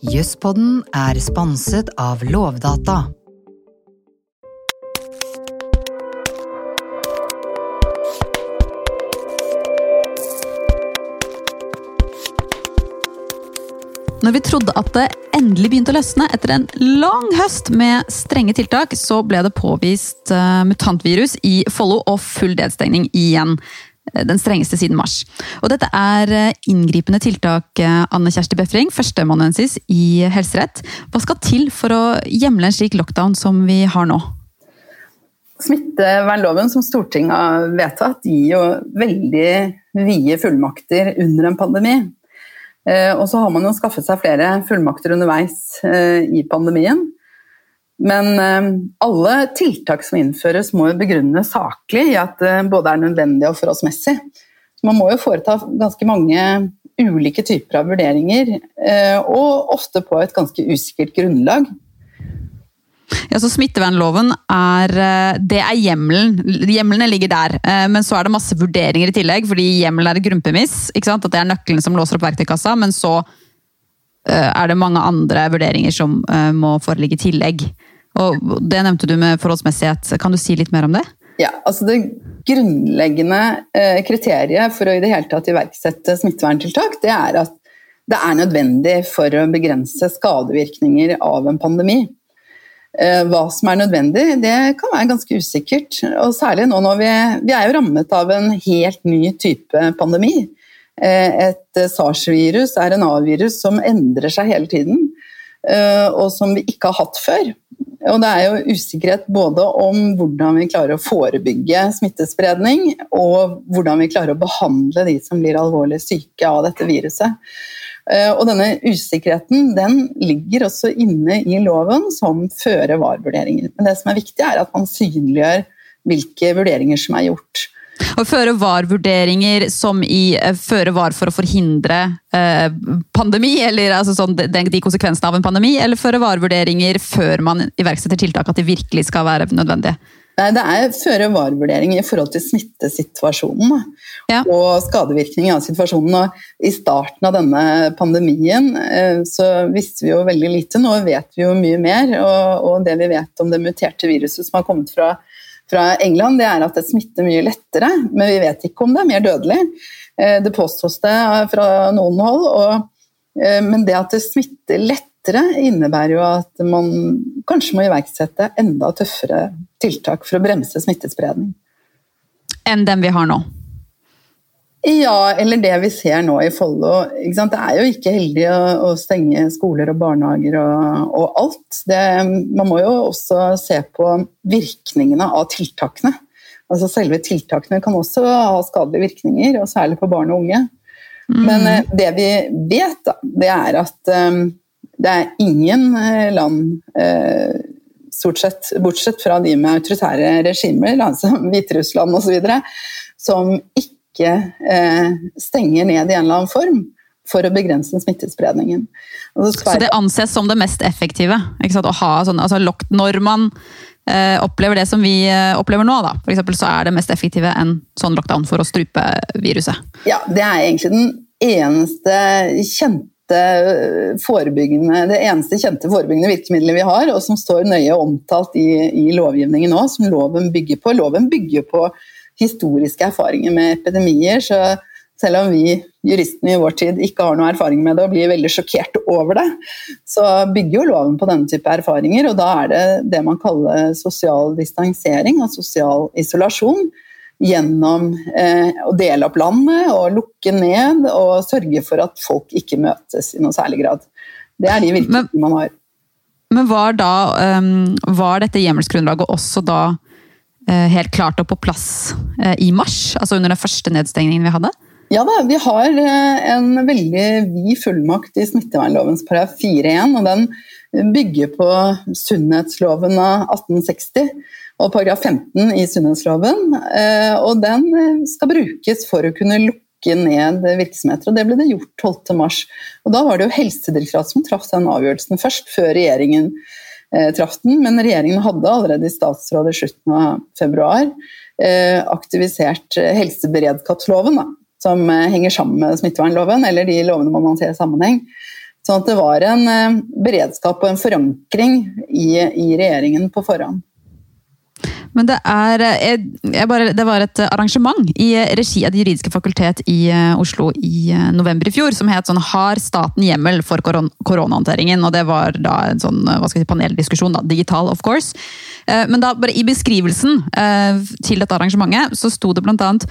Jøsspodden er sponset av Lovdata. Når vi trodde at det endelig begynte å løsne etter en lang høst med strenge tiltak, så ble det påvist uh, mutantvirus i Follo og full delstengning igjen. Eh, den strengeste siden mars. Og dette er uh, inngripende tiltak, uh, Anne Kjersti Befring, førsteamanuensis i helserett. Hva skal til for å hjemle en slik lockdown som vi har nå? Smittevernloven som Stortinget har vedtatt, gir jo veldig vide fullmakter under en pandemi. Eh, og så har man jo skaffet seg flere fullmakter underveis eh, i pandemien. Men eh, alle tiltak som innføres må jo begrunnes saklig i at det både er nødvendig og forholdsmessig. Man må jo foreta ganske mange ulike typer av vurderinger, og ofte på et ganske usikkert grunnlag. Ja, så Smittevernloven er, eh, det er hjemmelen. Hjemlene ligger der. Eh, men så er det masse vurderinger i tillegg, fordi hjemmelen er et grunnpremiss. At det er nøkkelen som låser opp verktøykassa. Men så eh, er det mange andre vurderinger som må foreligge i tillegg. Og Det nevnte du med forholdsmessighet. Kan du si litt mer om det? Ja, altså Det grunnleggende kriteriet for å i det hele tatt iverksette smitteverntiltak, det er at det er nødvendig for å begrense skadevirkninger av en pandemi. Eh, hva som er nødvendig, det kan være ganske usikkert. Og særlig nå når vi, vi er jo rammet av en helt ny type pandemi. Eh, et SARS-virus, RNA-virus, som endrer seg hele tiden. Eh, og som vi ikke har hatt før. Og det er jo usikkerhet både om hvordan vi klarer å forebygge smittespredning, og hvordan vi klarer å behandle de som blir alvorlig syke av dette viruset. Eh, og denne usikkerheten den ligger også inne i loven som føre-var-vurderinger. Men det som er viktig, er at man synliggjør hvilke vurderinger som er gjort. Og føre var-vurderinger som i eh, føre var for å forhindre eh, pandemi, eller altså sånn, de, de, konsekvensene av en pandemi, eller føre var-vurderinger før man iverksetter tiltak, at de virkelig skal være nødvendige? Nei, Det er føre-var-vurdering i forhold til smittesituasjonen ja. og skadevirkning av situasjonen. Og I starten av denne pandemien eh, så visste vi jo veldig lite. Nå vet vi jo mye mer. Og, og det vi vet om det muterte viruset som har kommet fra, fra, England, det er at det smitter mye lettere, men vi vet ikke om det er mer dødelig. Eh, det påstås det fra noen hold. Og, eh, men det at det smitter lettere innebærer jo at man kanskje må iverksette enda tøffere tiltak for å bremse smittespredning. Enn den vi har nå? Ja, eller det vi ser nå i Follo. Det er jo ikke heldig å, å stenge skoler og barnehager og, og alt. Det, man må jo også se på virkningene av tiltakene. Altså Selve tiltakene kan også ha skadelige virkninger, og særlig på barn og unge. Mm. Men eh, det vi vet, da, det er at um, det er ingen eh, land, uh, stort sett, bortsett fra de med autoritære regimer, som Hviterussland osv., som ikke eh, stenger ned i en eller annen form for å begrense smittespredningen. Så det anses som det mest effektive? Å ha sånn, altså, Når man eh, opplever det som vi eh, opplever nå, da, for eksempel, så er det mest effektive en sånn lockdown for å strupe viruset? Ja, det er egentlig den eneste kjente forebyggende, det eneste kjente forebyggende virkemidlet vi har, og som står nøye omtalt i, i lovgivningen nå, som loven bygger på. Loven bygger på historiske erfaringer med epidemier. så selv om vi juristene i vår tid ikke har noe erfaring med det og blir veldig sjokkert over det, så bygger jo loven på denne type erfaringer. Og da er det det man kaller sosial distansering og sosial isolasjon gjennom eh, å dele opp landet og lukke ned og sørge for at folk ikke møtes i noe særlig grad. Det er de virkemidlene man har. Men var, da, um, var dette hjemmelsgrunnlaget også da helt klart og på plass uh, i mars? Altså under den første nedstengningen vi hadde? Ja da, vi har uh, en veldig vid fullmakt i smittevernlovens paragraf 4-1, og den bygger på sunnhetsloven av 1860 og paragraf 15 i sunnhetsloven. Eh, og den eh, skal brukes for å kunne lukke ned virksomheter, og det ble det gjort 12.3. Og da var det jo Helsedirektoratet som traff den avgjørelsen først, før regjeringen eh, traff den. Men regjeringen hadde allerede i statsråd i slutten av februar eh, aktivisert helseberedskapsloven, da, som eh, henger sammen med smittevernloven, eller de lovene man ser i sammenheng Sånn at det var en beredskap og en forankring i, i regjeringen på forhånd. Men det, er, jeg, jeg bare, det var et arrangement i regi av Det juridiske fakultet i Oslo i november i fjor som het sånn 'Har staten hjemmel for koron koronahåndteringen?' Og det var da en sånn hva skal jeg si, paneldiskusjon, da, digital of course. Men da bare i beskrivelsen til dette arrangementet så sto det blant annet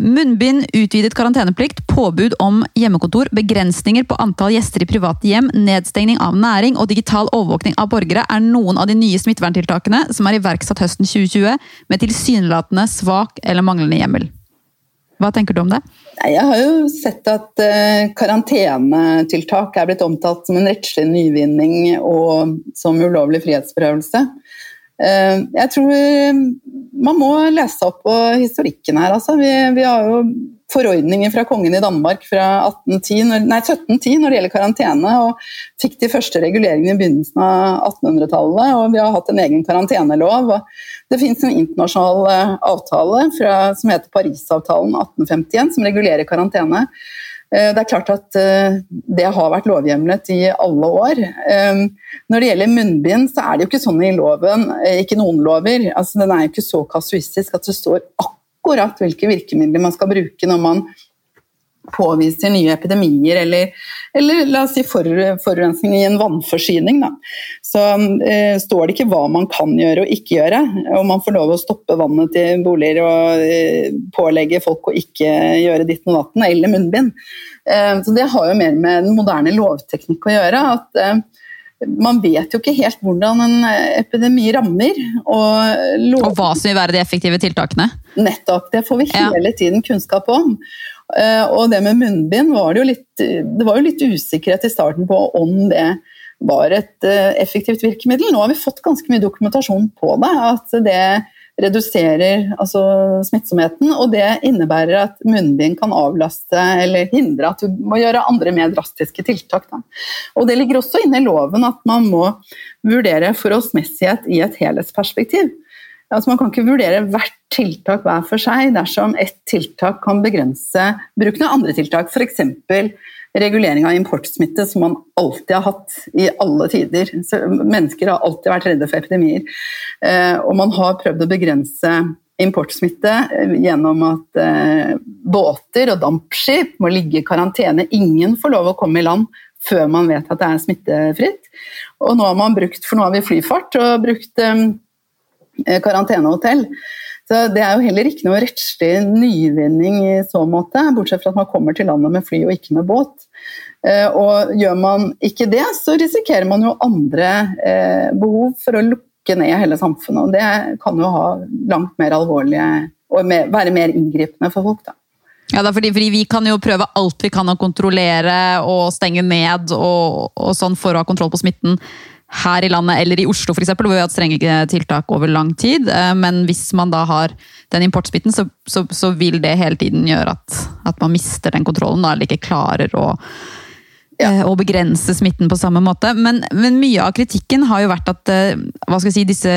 Munnbind, utvidet karanteneplikt, påbud om hjemmekontor, begrensninger på antall gjester i private hjem, nedstengning av næring og digital overvåkning av borgere er noen av de nye smitteverntiltakene som er iverksatt høsten 2020 med tilsynelatende svak eller manglende hjemmel. Hva tenker du om det? Jeg har jo sett at karantenetiltak er blitt omtalt som en rettslig nyvinning og som ulovlig frihetsberøvelse. Jeg tror man må lese opp på historikken her. Altså. Vi, vi, har jo forordninger fra kongen i Danmark fra 1810, nei, 1710 når det gjelder karantene, og fikk de første reguleringene i begynnelsen av 1800-tallet. og Vi har hatt en egen karantenelov. og Det finnes en internasjonal eh, avtale fra, som heter Parisavtalen 1851, som regulerer karantene. Eh, det er klart at eh, det har vært lovhjemlet i alle år. Eh, når det gjelder munnbind, så er det jo ikke sånn i loven, ikke noen lover. Altså, den er jo ikke så kasuistisk at det står akkurat hvilke virkemidler man skal bruke når man påviser nye epidemier eller, eller la oss si for, forurensning i en vannforsyning. Da. Så eh, står det ikke hva man kan gjøre og ikke gjøre. Om man får lov å stoppe vannet til boliger og eh, pålegge folk å ikke gjøre ditt og datten, eller munnbind. Eh, så det har jo mer med den moderne lovteknikk å gjøre. at eh, man vet jo ikke helt hvordan en epidemi rammer. Og, og hva som vil være de effektive tiltakene? Nettopp. Det får vi hele tiden kunnskap om. Eh, og det med munnbind var det jo litt, det var jo litt usikkerhet i starten på om det var et eh, effektivt virkemiddel. Nå har vi fått ganske mye dokumentasjon på det. At det reduserer altså, smittsomheten. Og det innebærer at munnbind kan avlaste eller hindre at du må gjøre andre mer drastiske tiltak. Da. Og det ligger også inne i loven at man må vurdere forholdsmessighet i et helhetsperspektiv. Altså man kan ikke vurdere hvert tiltak hver for seg dersom ett tiltak kan begrense bruken av andre tiltak. F.eks. regulering av importsmitte, som man alltid har hatt i alle tider. Så mennesker har alltid vært redde for epidemier. Eh, og man har prøvd å begrense importsmitte eh, gjennom at eh, båter og dampskip må ligge i karantene. Ingen får lov å komme i land før man vet at det er smittefritt. Og nå har man brukt, for nå har vi flyfart, og brukt Eh, karantenehotell. Så Det er jo heller ikke noe rettslig nyvinning i så måte, bortsett fra at man kommer til landet med fly og ikke med båt. Eh, og Gjør man ikke det, så risikerer man jo andre eh, behov for å lukke ned hele samfunnet. og Det kan jo ha langt mer alvorlige og være mer inngripende for folk. da. Ja, fordi, fordi, Vi kan jo prøve alt vi kan å kontrollere og stenge ned og, og sånn for å ha kontroll på smitten her i landet eller i Oslo for eksempel, hvor vi har hatt strenge tiltak over lang tid. Eh, men hvis man da har den importsmitten, så, så, så vil det hele tiden gjøre at, at man mister den kontrollen. Da, eller ikke klarer å, ja. og begrense smitten på samme måte. Men, men, mye av kritikken har jo vært at eh, hva skal jeg si, disse,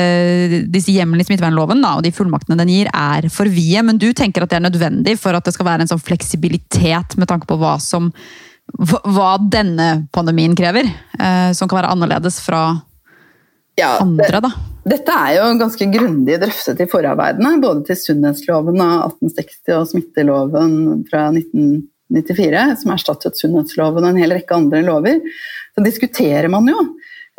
disse hjemlene i smittevernloven da, og de fullmaktene den gir, er for vide. Men du tenker at det er nødvendig for at det skal være en sånn fleksibilitet med tanke på hva som hva denne pandemien krever, eh, som kan være annerledes fra ja, andre, da? Dette er jo ganske grundig drøftet i forarbeidene, både til sunnhetsloven av 1860 og smitteloven fra 1994, som erstattet sunnhetsloven og en hel rekke andre lover. Så diskuterer man jo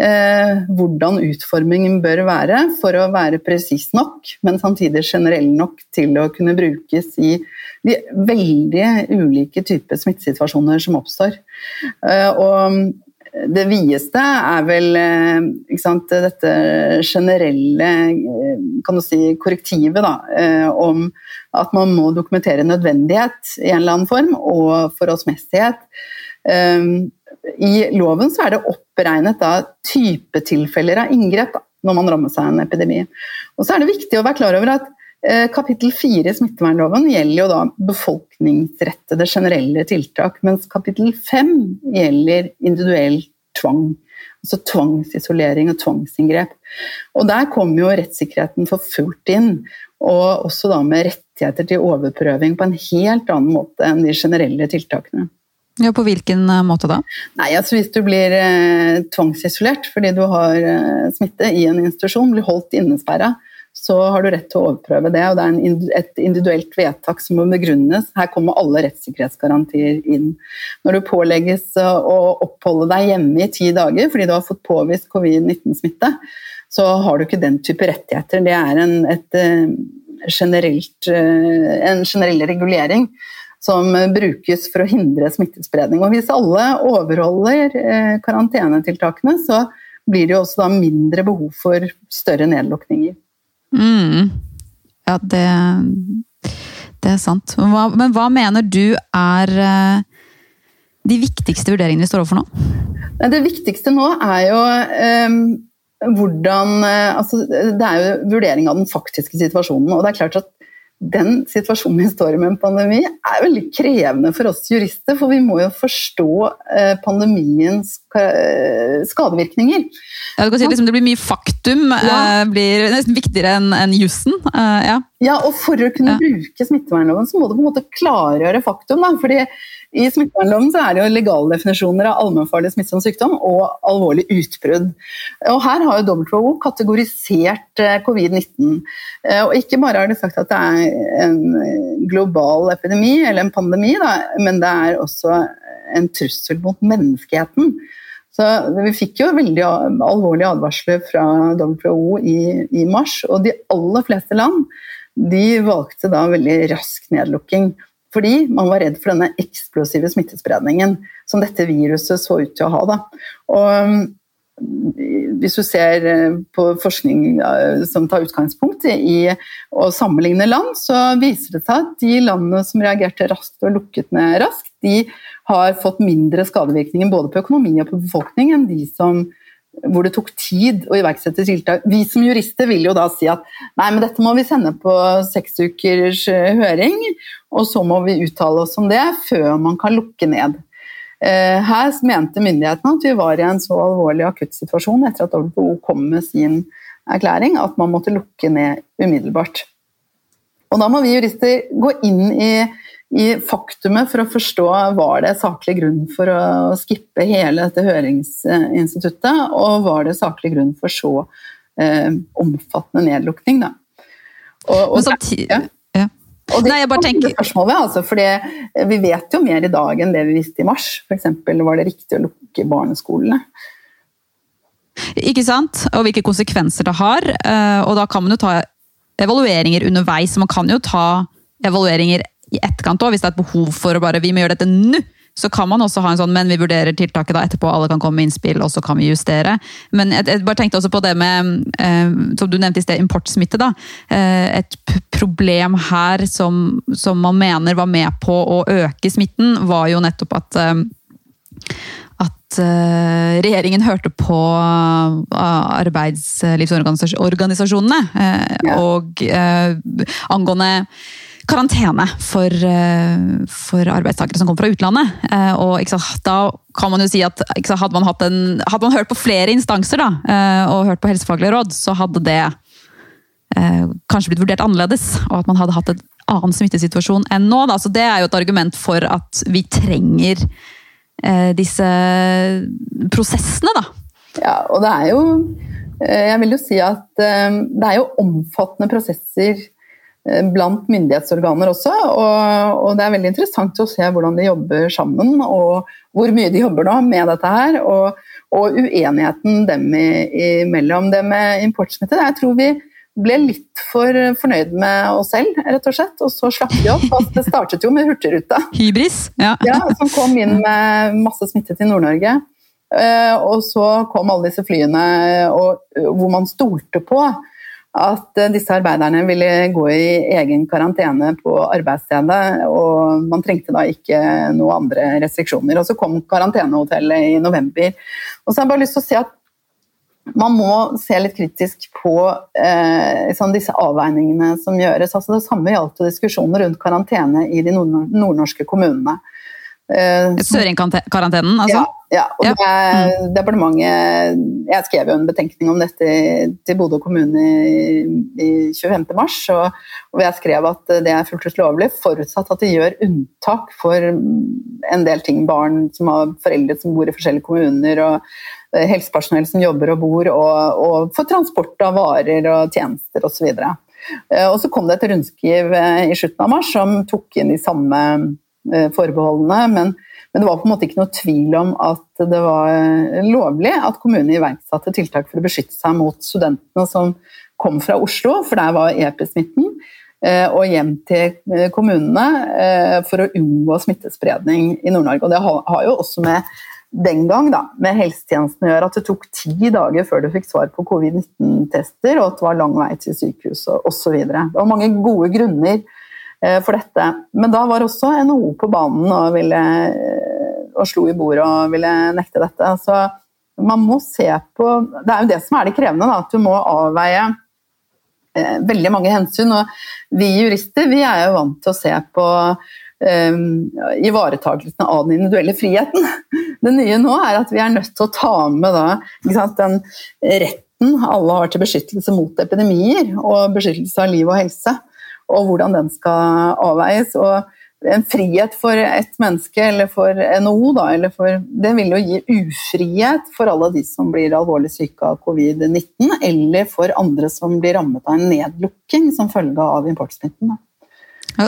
eh, hvordan utformingen bør være for å være presis nok, men samtidig generell nok til å kunne brukes i de veldig ulike typer smittesituasjoner som oppstår. Eh, og det videste er vel eh, sant, dette generelle eh, kan du si, korrektivet da, om at man må dokumentere nødvendighet i en eller annen form, og forholdsmessighet. I loven så er det oppregnet da, typetilfeller av inngrep når man rammer seg en epidemi. Og så er det viktig å være klar over at Eh, kapittel fire i smittevernloven gjelder jo da befolkningsrettede generelle tiltak, mens kapittel fem gjelder individuell tvang. Altså tvangsisolering og tvangsinngrep. Og Der kommer jo rettssikkerheten for fullt inn, og også da med rettigheter til overprøving på en helt annen måte enn de generelle tiltakene. Ja, På hvilken eh, måte da? Nei, altså Hvis du blir eh, tvangsisolert fordi du har eh, smitte i en institusjon, blir holdt innesperra, så har du rett til å overprøve det. og Det er et individuelt vedtak som må begrunnes. Her kommer alle rettssikkerhetsgarantier inn. Når du pålegges å oppholde deg hjemme i ti dager fordi du har fått påvist covid-19-smitte, så har du ikke den type rettigheter. Det er en, et, generelt, en generell regulering som brukes for å hindre smittespredning. Og hvis alle overholder eh, karantenetiltakene, så blir det jo også da mindre behov for større nedlukninger. Mm. Ja, det, det, er sant. Hva, men hva mener du er eh, de viktigste vurderingene vi står overfor nå? Det viktigste nå er jo um, hvordan altså, Det er jo vurdering av den faktiske situasjonen. og det er klart at den situasjonen vi står i med en pandemi, er veldig krevende for oss jurister. For vi må jo forstå eh, pandemiens eh, skadevirkninger. Ja, du kan si liksom Det blir mye faktum. Ja. Eh, blir nesten viktigere enn en jussen. Ja. ja. og for å kunne bruke smittevernloven, så må du på en måte klargjøre faktum. Da, fordi i smittevernloven så er det jo legaldefinisjoner av allmennfarlig smittsom sykdom og alvorlig utbrudd. Og Her har jo WHO kategorisert eh, covid-19. Eh, og Ikke bare har de sagt at det er en global epidemi, eller en pandemi, da, men det er også en trussel mot menneskeheten. Så Vi fikk jo veldig alvorlige advarsler fra WHO i, i mars, og de aller fleste land de valgte da veldig rask nedlukking. Fordi man var redd for denne eksplosive smittespredningen som dette viruset så ut til å ha. Da. Og mm, hvis du ser eh, på forskning som tar utgangspunkt i å sammenligne land, så viser det seg at de landene som reagerte raskt og lukket ned raskt, de har fått mindre skadevirkninger både på økonomi og på befolkning enn de som hvor det tok tid å iverksette tiltak. Vi som jurister vil jo da si at nei, men dette må vi sende på seks ukers eh, høring, og så må vi uttale oss om det før man kan lukke ned. Eh, her mente myndighetene at vi var i en så alvorlig akuttsituasjon etter at WHO kom med sin erklæring, at man måtte lukke ned umiddelbart. Og da må vi jurister gå inn i i faktumet for å forstå var det saklig grunn for å skippe hele dette høringsinstituttet, og var det saklig grunn for så eh, omfattende nedlukning. Da. Og, og, Men samtidig, ja. ja. Og det, Nei, jeg bare tenker... spørsmålet, altså, fordi Vi vet jo mer i dag enn det vi visste i mars. F.eks. var det riktig å lukke barneskolene. Ikke sant? Og hvilke konsekvenser det har. Eh, og da kan man jo ta evalueringer underveis. Man kan jo ta evalueringer i etterkant òg, hvis det er et behov for å bare Vi må gjøre dette nå! Så kan man også ha en sånn, men vi vurderer tiltaket da etterpå, alle kan komme med innspill, og så kan vi justere. Men jeg, jeg bare tenkte også på det med, eh, som du nevnte i sted, importsmitte. da. Eh, et problem her som, som, man mener var med på å øke smitten, var jo nettopp at eh, at uh, regjeringen hørte på uh, arbeidslivsorganisasjonene uh, ja. og angående karantene for, eh, for, arbeidstakere som kommer fra utlandet. Eh, og sant, Da kan man jo si at sant, hadde, man en, hadde, man hørt på flere instanser da, eh, og hørt på helsefaglige råd, så hadde det kanskje blitt vurdert annerledes. Og at man hadde hatt en annen smittesituasjon enn nå. Da. Så Det er jo et argument for at vi trenger disse prosessene, da. Ja, og det er jo Jeg vil jo si at det er jo omfattende prosesser blant myndighetsorganer også. Og, og, det er veldig interessant å se hvordan de jobber sammen, og hvor mye de jobber nå med dette her. Og, og uenigheten dem imellom. Det med importsmitte, jeg tror vi ble litt for fornøyd med oss selv, rett og slett. Og så slapp vi opp. Altså, det startet jo med Hurtigruta. Hybris, ja. ja. Som kom inn med masse smitte til Nord-Norge. Eh, og så kom alle disse flyene og, hvor man stolte på at eh, disse arbeiderne ville gå i egen karantene på arbeidsstedet. Og man trengte da ikke noen andre restriksjoner. Og så kom karantenehotellet i november. Og så har jeg bare lyst til å si at man må se litt kritisk på eh, sånn disse avveiningene som gjøres. Altså det samme gjaldt diskusjoner rundt karantene i de nordnorske kommunene. Eh, Søringkarantenen, altså? Ja, ja. og Ja. det, departementet Jeg skrev jo en betenkning om dette til Bodø kommune i, i 25. mars, og, og jeg skrev at det er fullt ut lovlig, forutsatt at de gjør unntak for en del ting. Barn som har foreldre som bor i forskjellige kommuner, og eh, helsepersonell som jobber og bor, og, og for transport av varer og tjenester osv. videre Og så kom det et rundskriv eh, i slutten av mars som tok inn de samme eh, forbeholdene, men, men det var på en måte ikke noe tvil om at det var eh, lovlig at kommunene iverksatte tiltak for å beskytte seg mot studentene som kom fra Oslo, for der var EP-smitten, og hjem til eh, kommunene eh, for å unngå smittespredning i Nord-Norge. Og det har jo også med den gang da, med helsetjenesten å gjøre at det tok ti dager før du fikk svar på covid-19-tester, og at det var lang vei til sykehus og osv. Det var mange gode grunner eh, for dette. Men da var også NHO på banen og, ville, eh, og slo i bordet og ville nekte dette. Så man må se på Det er jo det som er det krevende, da, at du må avveie eh, veldig mange hensyn. Og vi jurister vi er jo vant til å se på eh, ivaretakelsen av den individuelle friheten. Det nye nå er at vi er nødt til å ta med da, sant, den retten alle har til beskyttelse mot epidemier og beskyttelse av liv og helse, og hvordan den skal avveies. og en frihet for et menneske eller for NHO, da, eller for, det vil jo gi ufrihet for alle de som blir alvorlig syke av covid-19, eller for andre som blir rammet av en nedlukking som følge av importsmitten. Da.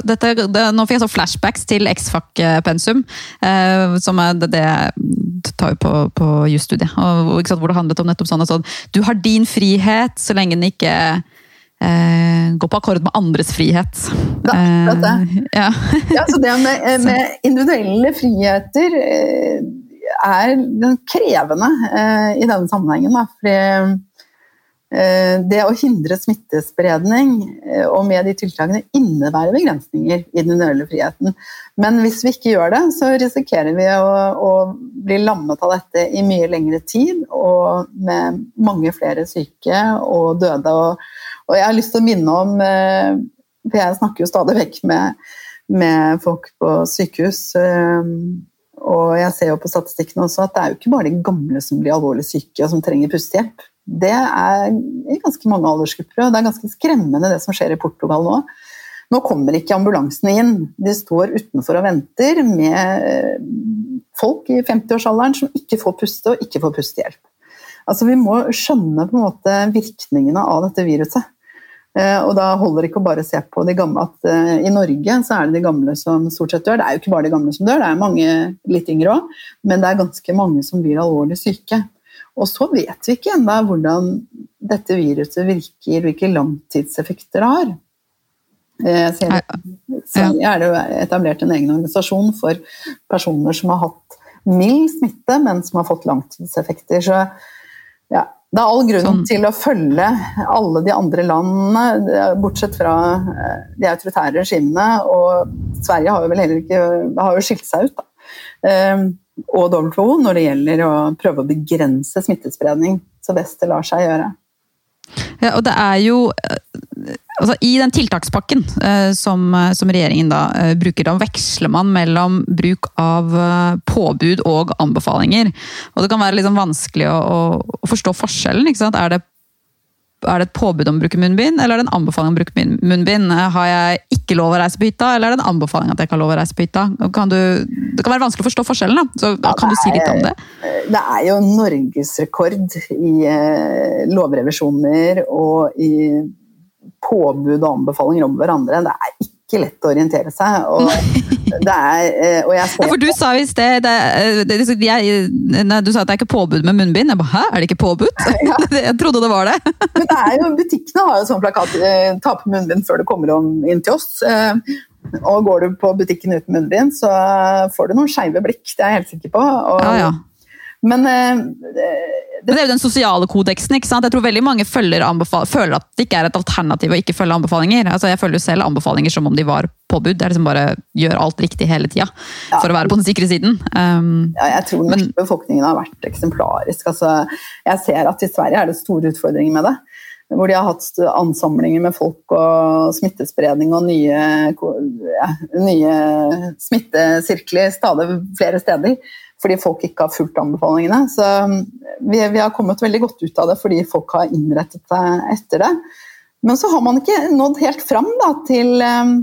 Dette, det, nå fikk jeg så flashbacks til X-Fac-pensum, eh, som er det, det tar jo på, på jusstudiet. Hvor det handlet om nettopp sånn at sånn, du har din frihet så lenge den ikke eh, gå på akkord med andres frihet. Da, dette. Eh, ja. Ja, så det med, med individuelle friheter eh, er krevende eh, i denne sammenhengen. Da, fordi eh, det å hindre smittespredning eh, og med de tiltakene innebærer begrensninger i den individuelle friheten. Men hvis vi ikke gjør det, så risikerer vi å, å bli lammet av dette i mye lengre tid, og med mange flere syke og døde. Og, og jeg har lyst til å minne om eh, For jeg snakker jo stadig vekk med, med folk på sykehus. eh, Og jeg ser jo på statistikken også at det er jo ikke bare de gamle som blir alvorlig syke og som trenger pustehjelp. Det er i ganske mange aldersgrupper, og det er ganske skremmende det som skjer i Portugal nå. Nå kommer ikke ambulansene inn. De står utenfor og venter med folk i 50-årsalderen som ikke får puste og ikke får pustehjelp. Altså, vi må skjønne på en måte virkningene av dette viruset. Eh, Og da holder det ikke å bare se på de gamle, at eh, i Norge så er det de gamle som stort sett dør. Det er jo ikke bare de gamle som dør, det er mange litt yngre òg, men det er ganske mange som blir alvorlig syke. Og så vet vi ikke ennå hvordan dette viruset virker, hvilke langtidseffekter det har. så ser Sverige er det jo etablert en egen organisasjon for personer som har hatt mild smitte, men som har fått langtidseffekter. Så det er all grunn Sånn. til å følge alle de andre landene, bortsett fra eh, de autoritære regimene. Og Sverige har jo vel heller ikke har jo skilt seg ut, da. Eh, Og WHO når det gjelder å prøve å begrense smittespredning så best det lar seg gjøre. Ja, og det er jo eh, altså I den tiltakspakken eh, som, eh, som regjeringen da eh, bruker, da veksler man mellom bruk av eh, påbud og anbefalinger. Og det kan være sånn vanskelig å, å forstå forskjellen. ikke sant? Er det, er det et påbud om å bruke munnbind, eller er det en anbefaling om å bruke munnbind? Har jeg ikke lov å reise på hytta, eller er det en anbefaling at jeg ikke har lov å reise på hytta? Kan du, det kan være vanskelig å forstå forskjellen, da. Så ja, kan du si litt om det? Det er jo norgesrekord i eh, lovrevisjoner og i påbud og anbefalinger om hverandre. Det er ikke lett å orientere seg. Og, det er, eh, og jeg Ja, for du sa i sted jeg, nei, Du sa at det er ikke påbud med munnbind. Jeg bare, Hæ, er det ikke påbud? Jeg trodde det var det. Men det er jo, butikkene har jo sånn plakat eh, 'ta på munnbind før du kommer om inn til oss'. Eh, og går du på butikken uten munnbind, så får du noen skeive blikk, det er jeg helt sikker på. Og, Ja, ja. Men det, Men det er jo den sosiale kodeksen. ikke sant? Jeg tror veldig mange føler, føler at det ikke er et alternativ å ikke følge anbefalinger. Altså, Jeg følger selv anbefalinger som om de var påbud. Det er liksom bare gjør alt riktig hele tida Ja. for å være på den sikre siden. Um, Ja, jeg tror den norske befolkningen har vært eksemplarisk. Altså, jeg ser at i Sverige er det store utfordringer med det. hvor de har hatt ansamlinger med folk og smittespredning og nye, ja, nye smittesirkler stadig flere steder. Fordi folk ikke har fulgt anbefalingene. Så vi, vi, har kommet veldig godt ut av det fordi folk har innrettet seg etter det. Men så har man ikke nådd helt fram da, til um,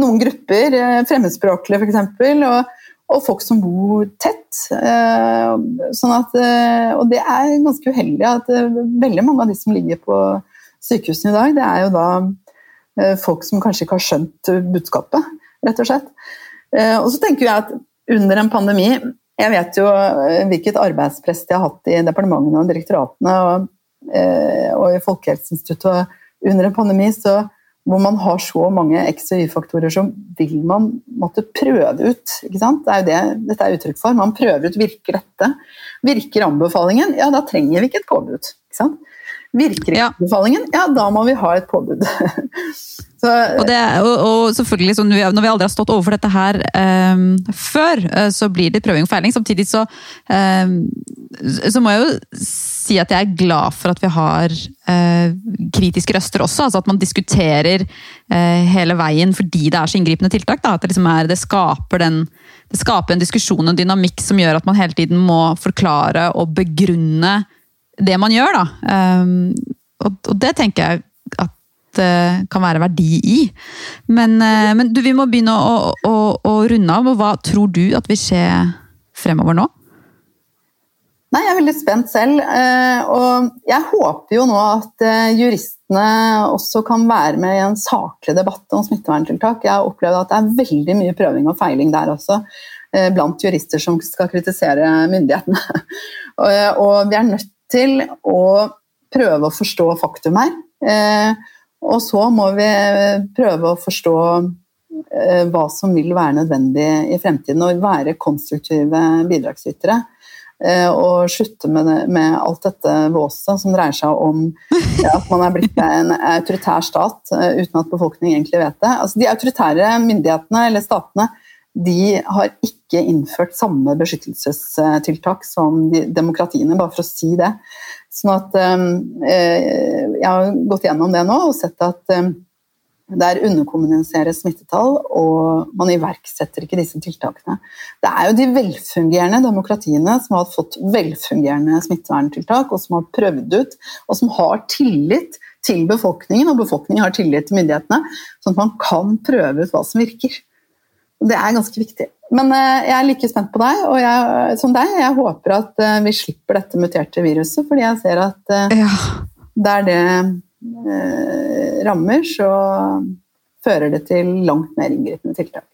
noen grupper, eh, fremmedspråklige f.eks. Og, og folk som bor tett. Uh, sånn at, uh, og det er ganske uheldig at veldig mange av de som ligger på sykehusene i dag, det er jo da folk som kanskje ikke har skjønt budskapet, rett og slett. Og så tenker jeg at under en pandemi Jeg vet jo hvilket arbeidspress de har hatt i departementene og direktoratene og, og i Folkehelseinstituttet under en pandemi så, hvor man har så mange X- og Y-faktorer, så vil man måtte prøve ut. ikke sant? Det er jo det dette er uttrykk for. Man prøver ut virker dette. Virker anbefalingen? Ja, da trenger vi ikke et påbud. ikke sant? Virker anbefalingen? Ja, da må vi ha et påbud. Så, og, det, og, og, selvfølgelig, Når vi aldri har stått overfor dette her um, før, eh, så blir det prøving og feiling. Samtidig så, um, så må jeg jo si at jeg er glad for at vi har uh, kritiske røster også. altså At man diskuterer uh, hele veien fordi det er så inngripende tiltak. Da, at det, liksom er, det, skaper den, det skaper en diskusjon og en dynamikk som gjør at man hele tiden må forklare og begrunne det man gjør. da. Um, og, og det tenker jeg at kan være verdi i. Men, eh, men du, vi må begynne å, å, å, runde av. Hva tror du at vil skje fremover nå? Nei, Jeg er veldig spent selv. Eh, og jeg håper jo nå at eh, juristene også kan være med i en saklig debatt om smitteverntiltak. Jeg har opplevd at det er veldig mye prøving og feiling der også. Blant jurister som skal kritisere myndighetene. Og vi er nødt til å prøve å forstå faktum her. Og så må vi prøve å forstå eh, hva som vil være nødvendig i fremtiden, og være konstruktive bidragsytere. Eh, og slutte med, det, med alt dette våset som dreier seg om at man er blitt en autoritær stat eh, uten at befolkningen egentlig vet det. Altså, de autoritære myndighetene eller statene de har ikke innført samme beskyttelsestiltak som de, demokratiene, bare for å si det. Sånn at ehm, eh, Jeg har gått gjennom det nå og sett at eh, der underkommuniseres smittetall, og man iverksetter ikke disse tiltakene. Det er jo de velfungerende demokratiene som har fått velfungerende smitteverntiltak, og som har prøvd ut, og som har tillit til befolkningen, og befolkningen har tillit til myndighetene, sånn at man kan prøve ut hva som virker. Det er ganske viktig. Men eh, jeg er like spent på deg og jeg, som deg. Jeg håper at eh, vi slipper dette muterte viruset, fordi jeg ser at eh, ja. der det rammer, så fører det til langt mer inngripende tiltak.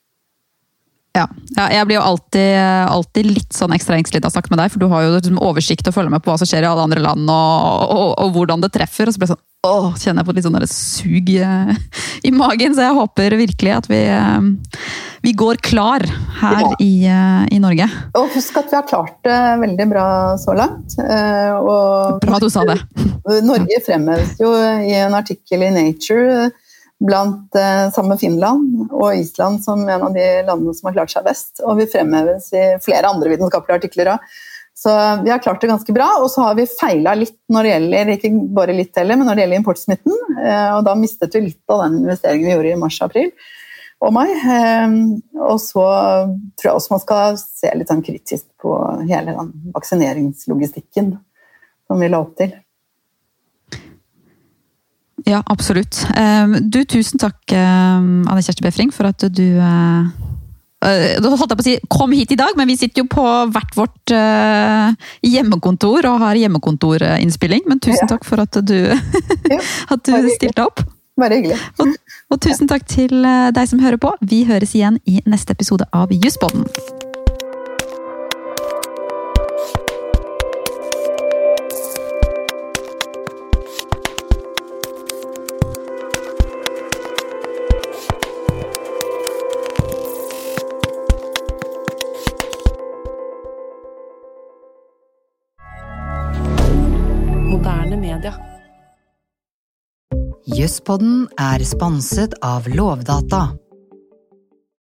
Ja. ja. jeg blir jo alltid, alltid litt sånn ekstra engstelig av å snakke med deg, for du har jo liksom oversikt og følger med på hva som skjer i alle andre land, og, og, og hvordan det treffer. og så blir det sånn, åh, kjenner jeg på litt sånn sug i magen, så jeg håper virkelig at vi vi går klar her ja. i, uh, i, Norge. Og husk at vi har klart det veldig bra så langt. Uh, og bra du sa det. Norge fremheves jo i en artikkel i Nature blant, uh, sammen med Finland og Island som en av de landene som har klart seg best. Og vi fremheves i flere andre vitenskapelige artikler òg. Så vi har klart det ganske bra. Og så har vi feila litt når det gjelder ikke bare litt heller, men når det gjelder importsmitten. Og da mistet vi litt av den investeringen vi gjorde i mars-april og meg. Ehm, og så tror jeg også man skal se litt sånn kritisk på hele den vaksineringslogistikken som vi la opp til. Ja, absolutt. Ehm, du, tusen takk, ehm, Anne Kjersti Befring, for at du uh, da holdt jeg på å si 'kom hit i dag', men vi sitter jo på hvert vårt uh, hjemmekontor og har hjemmekontorinnspilling. Men tusen takk for at du, at du stilte opp. Bare hyggelig. Og, og, tusen takk til eh, deg som hører på. Vi høres igjen i neste episode av Jusspodden. Jusspodden er sponset av Lovdata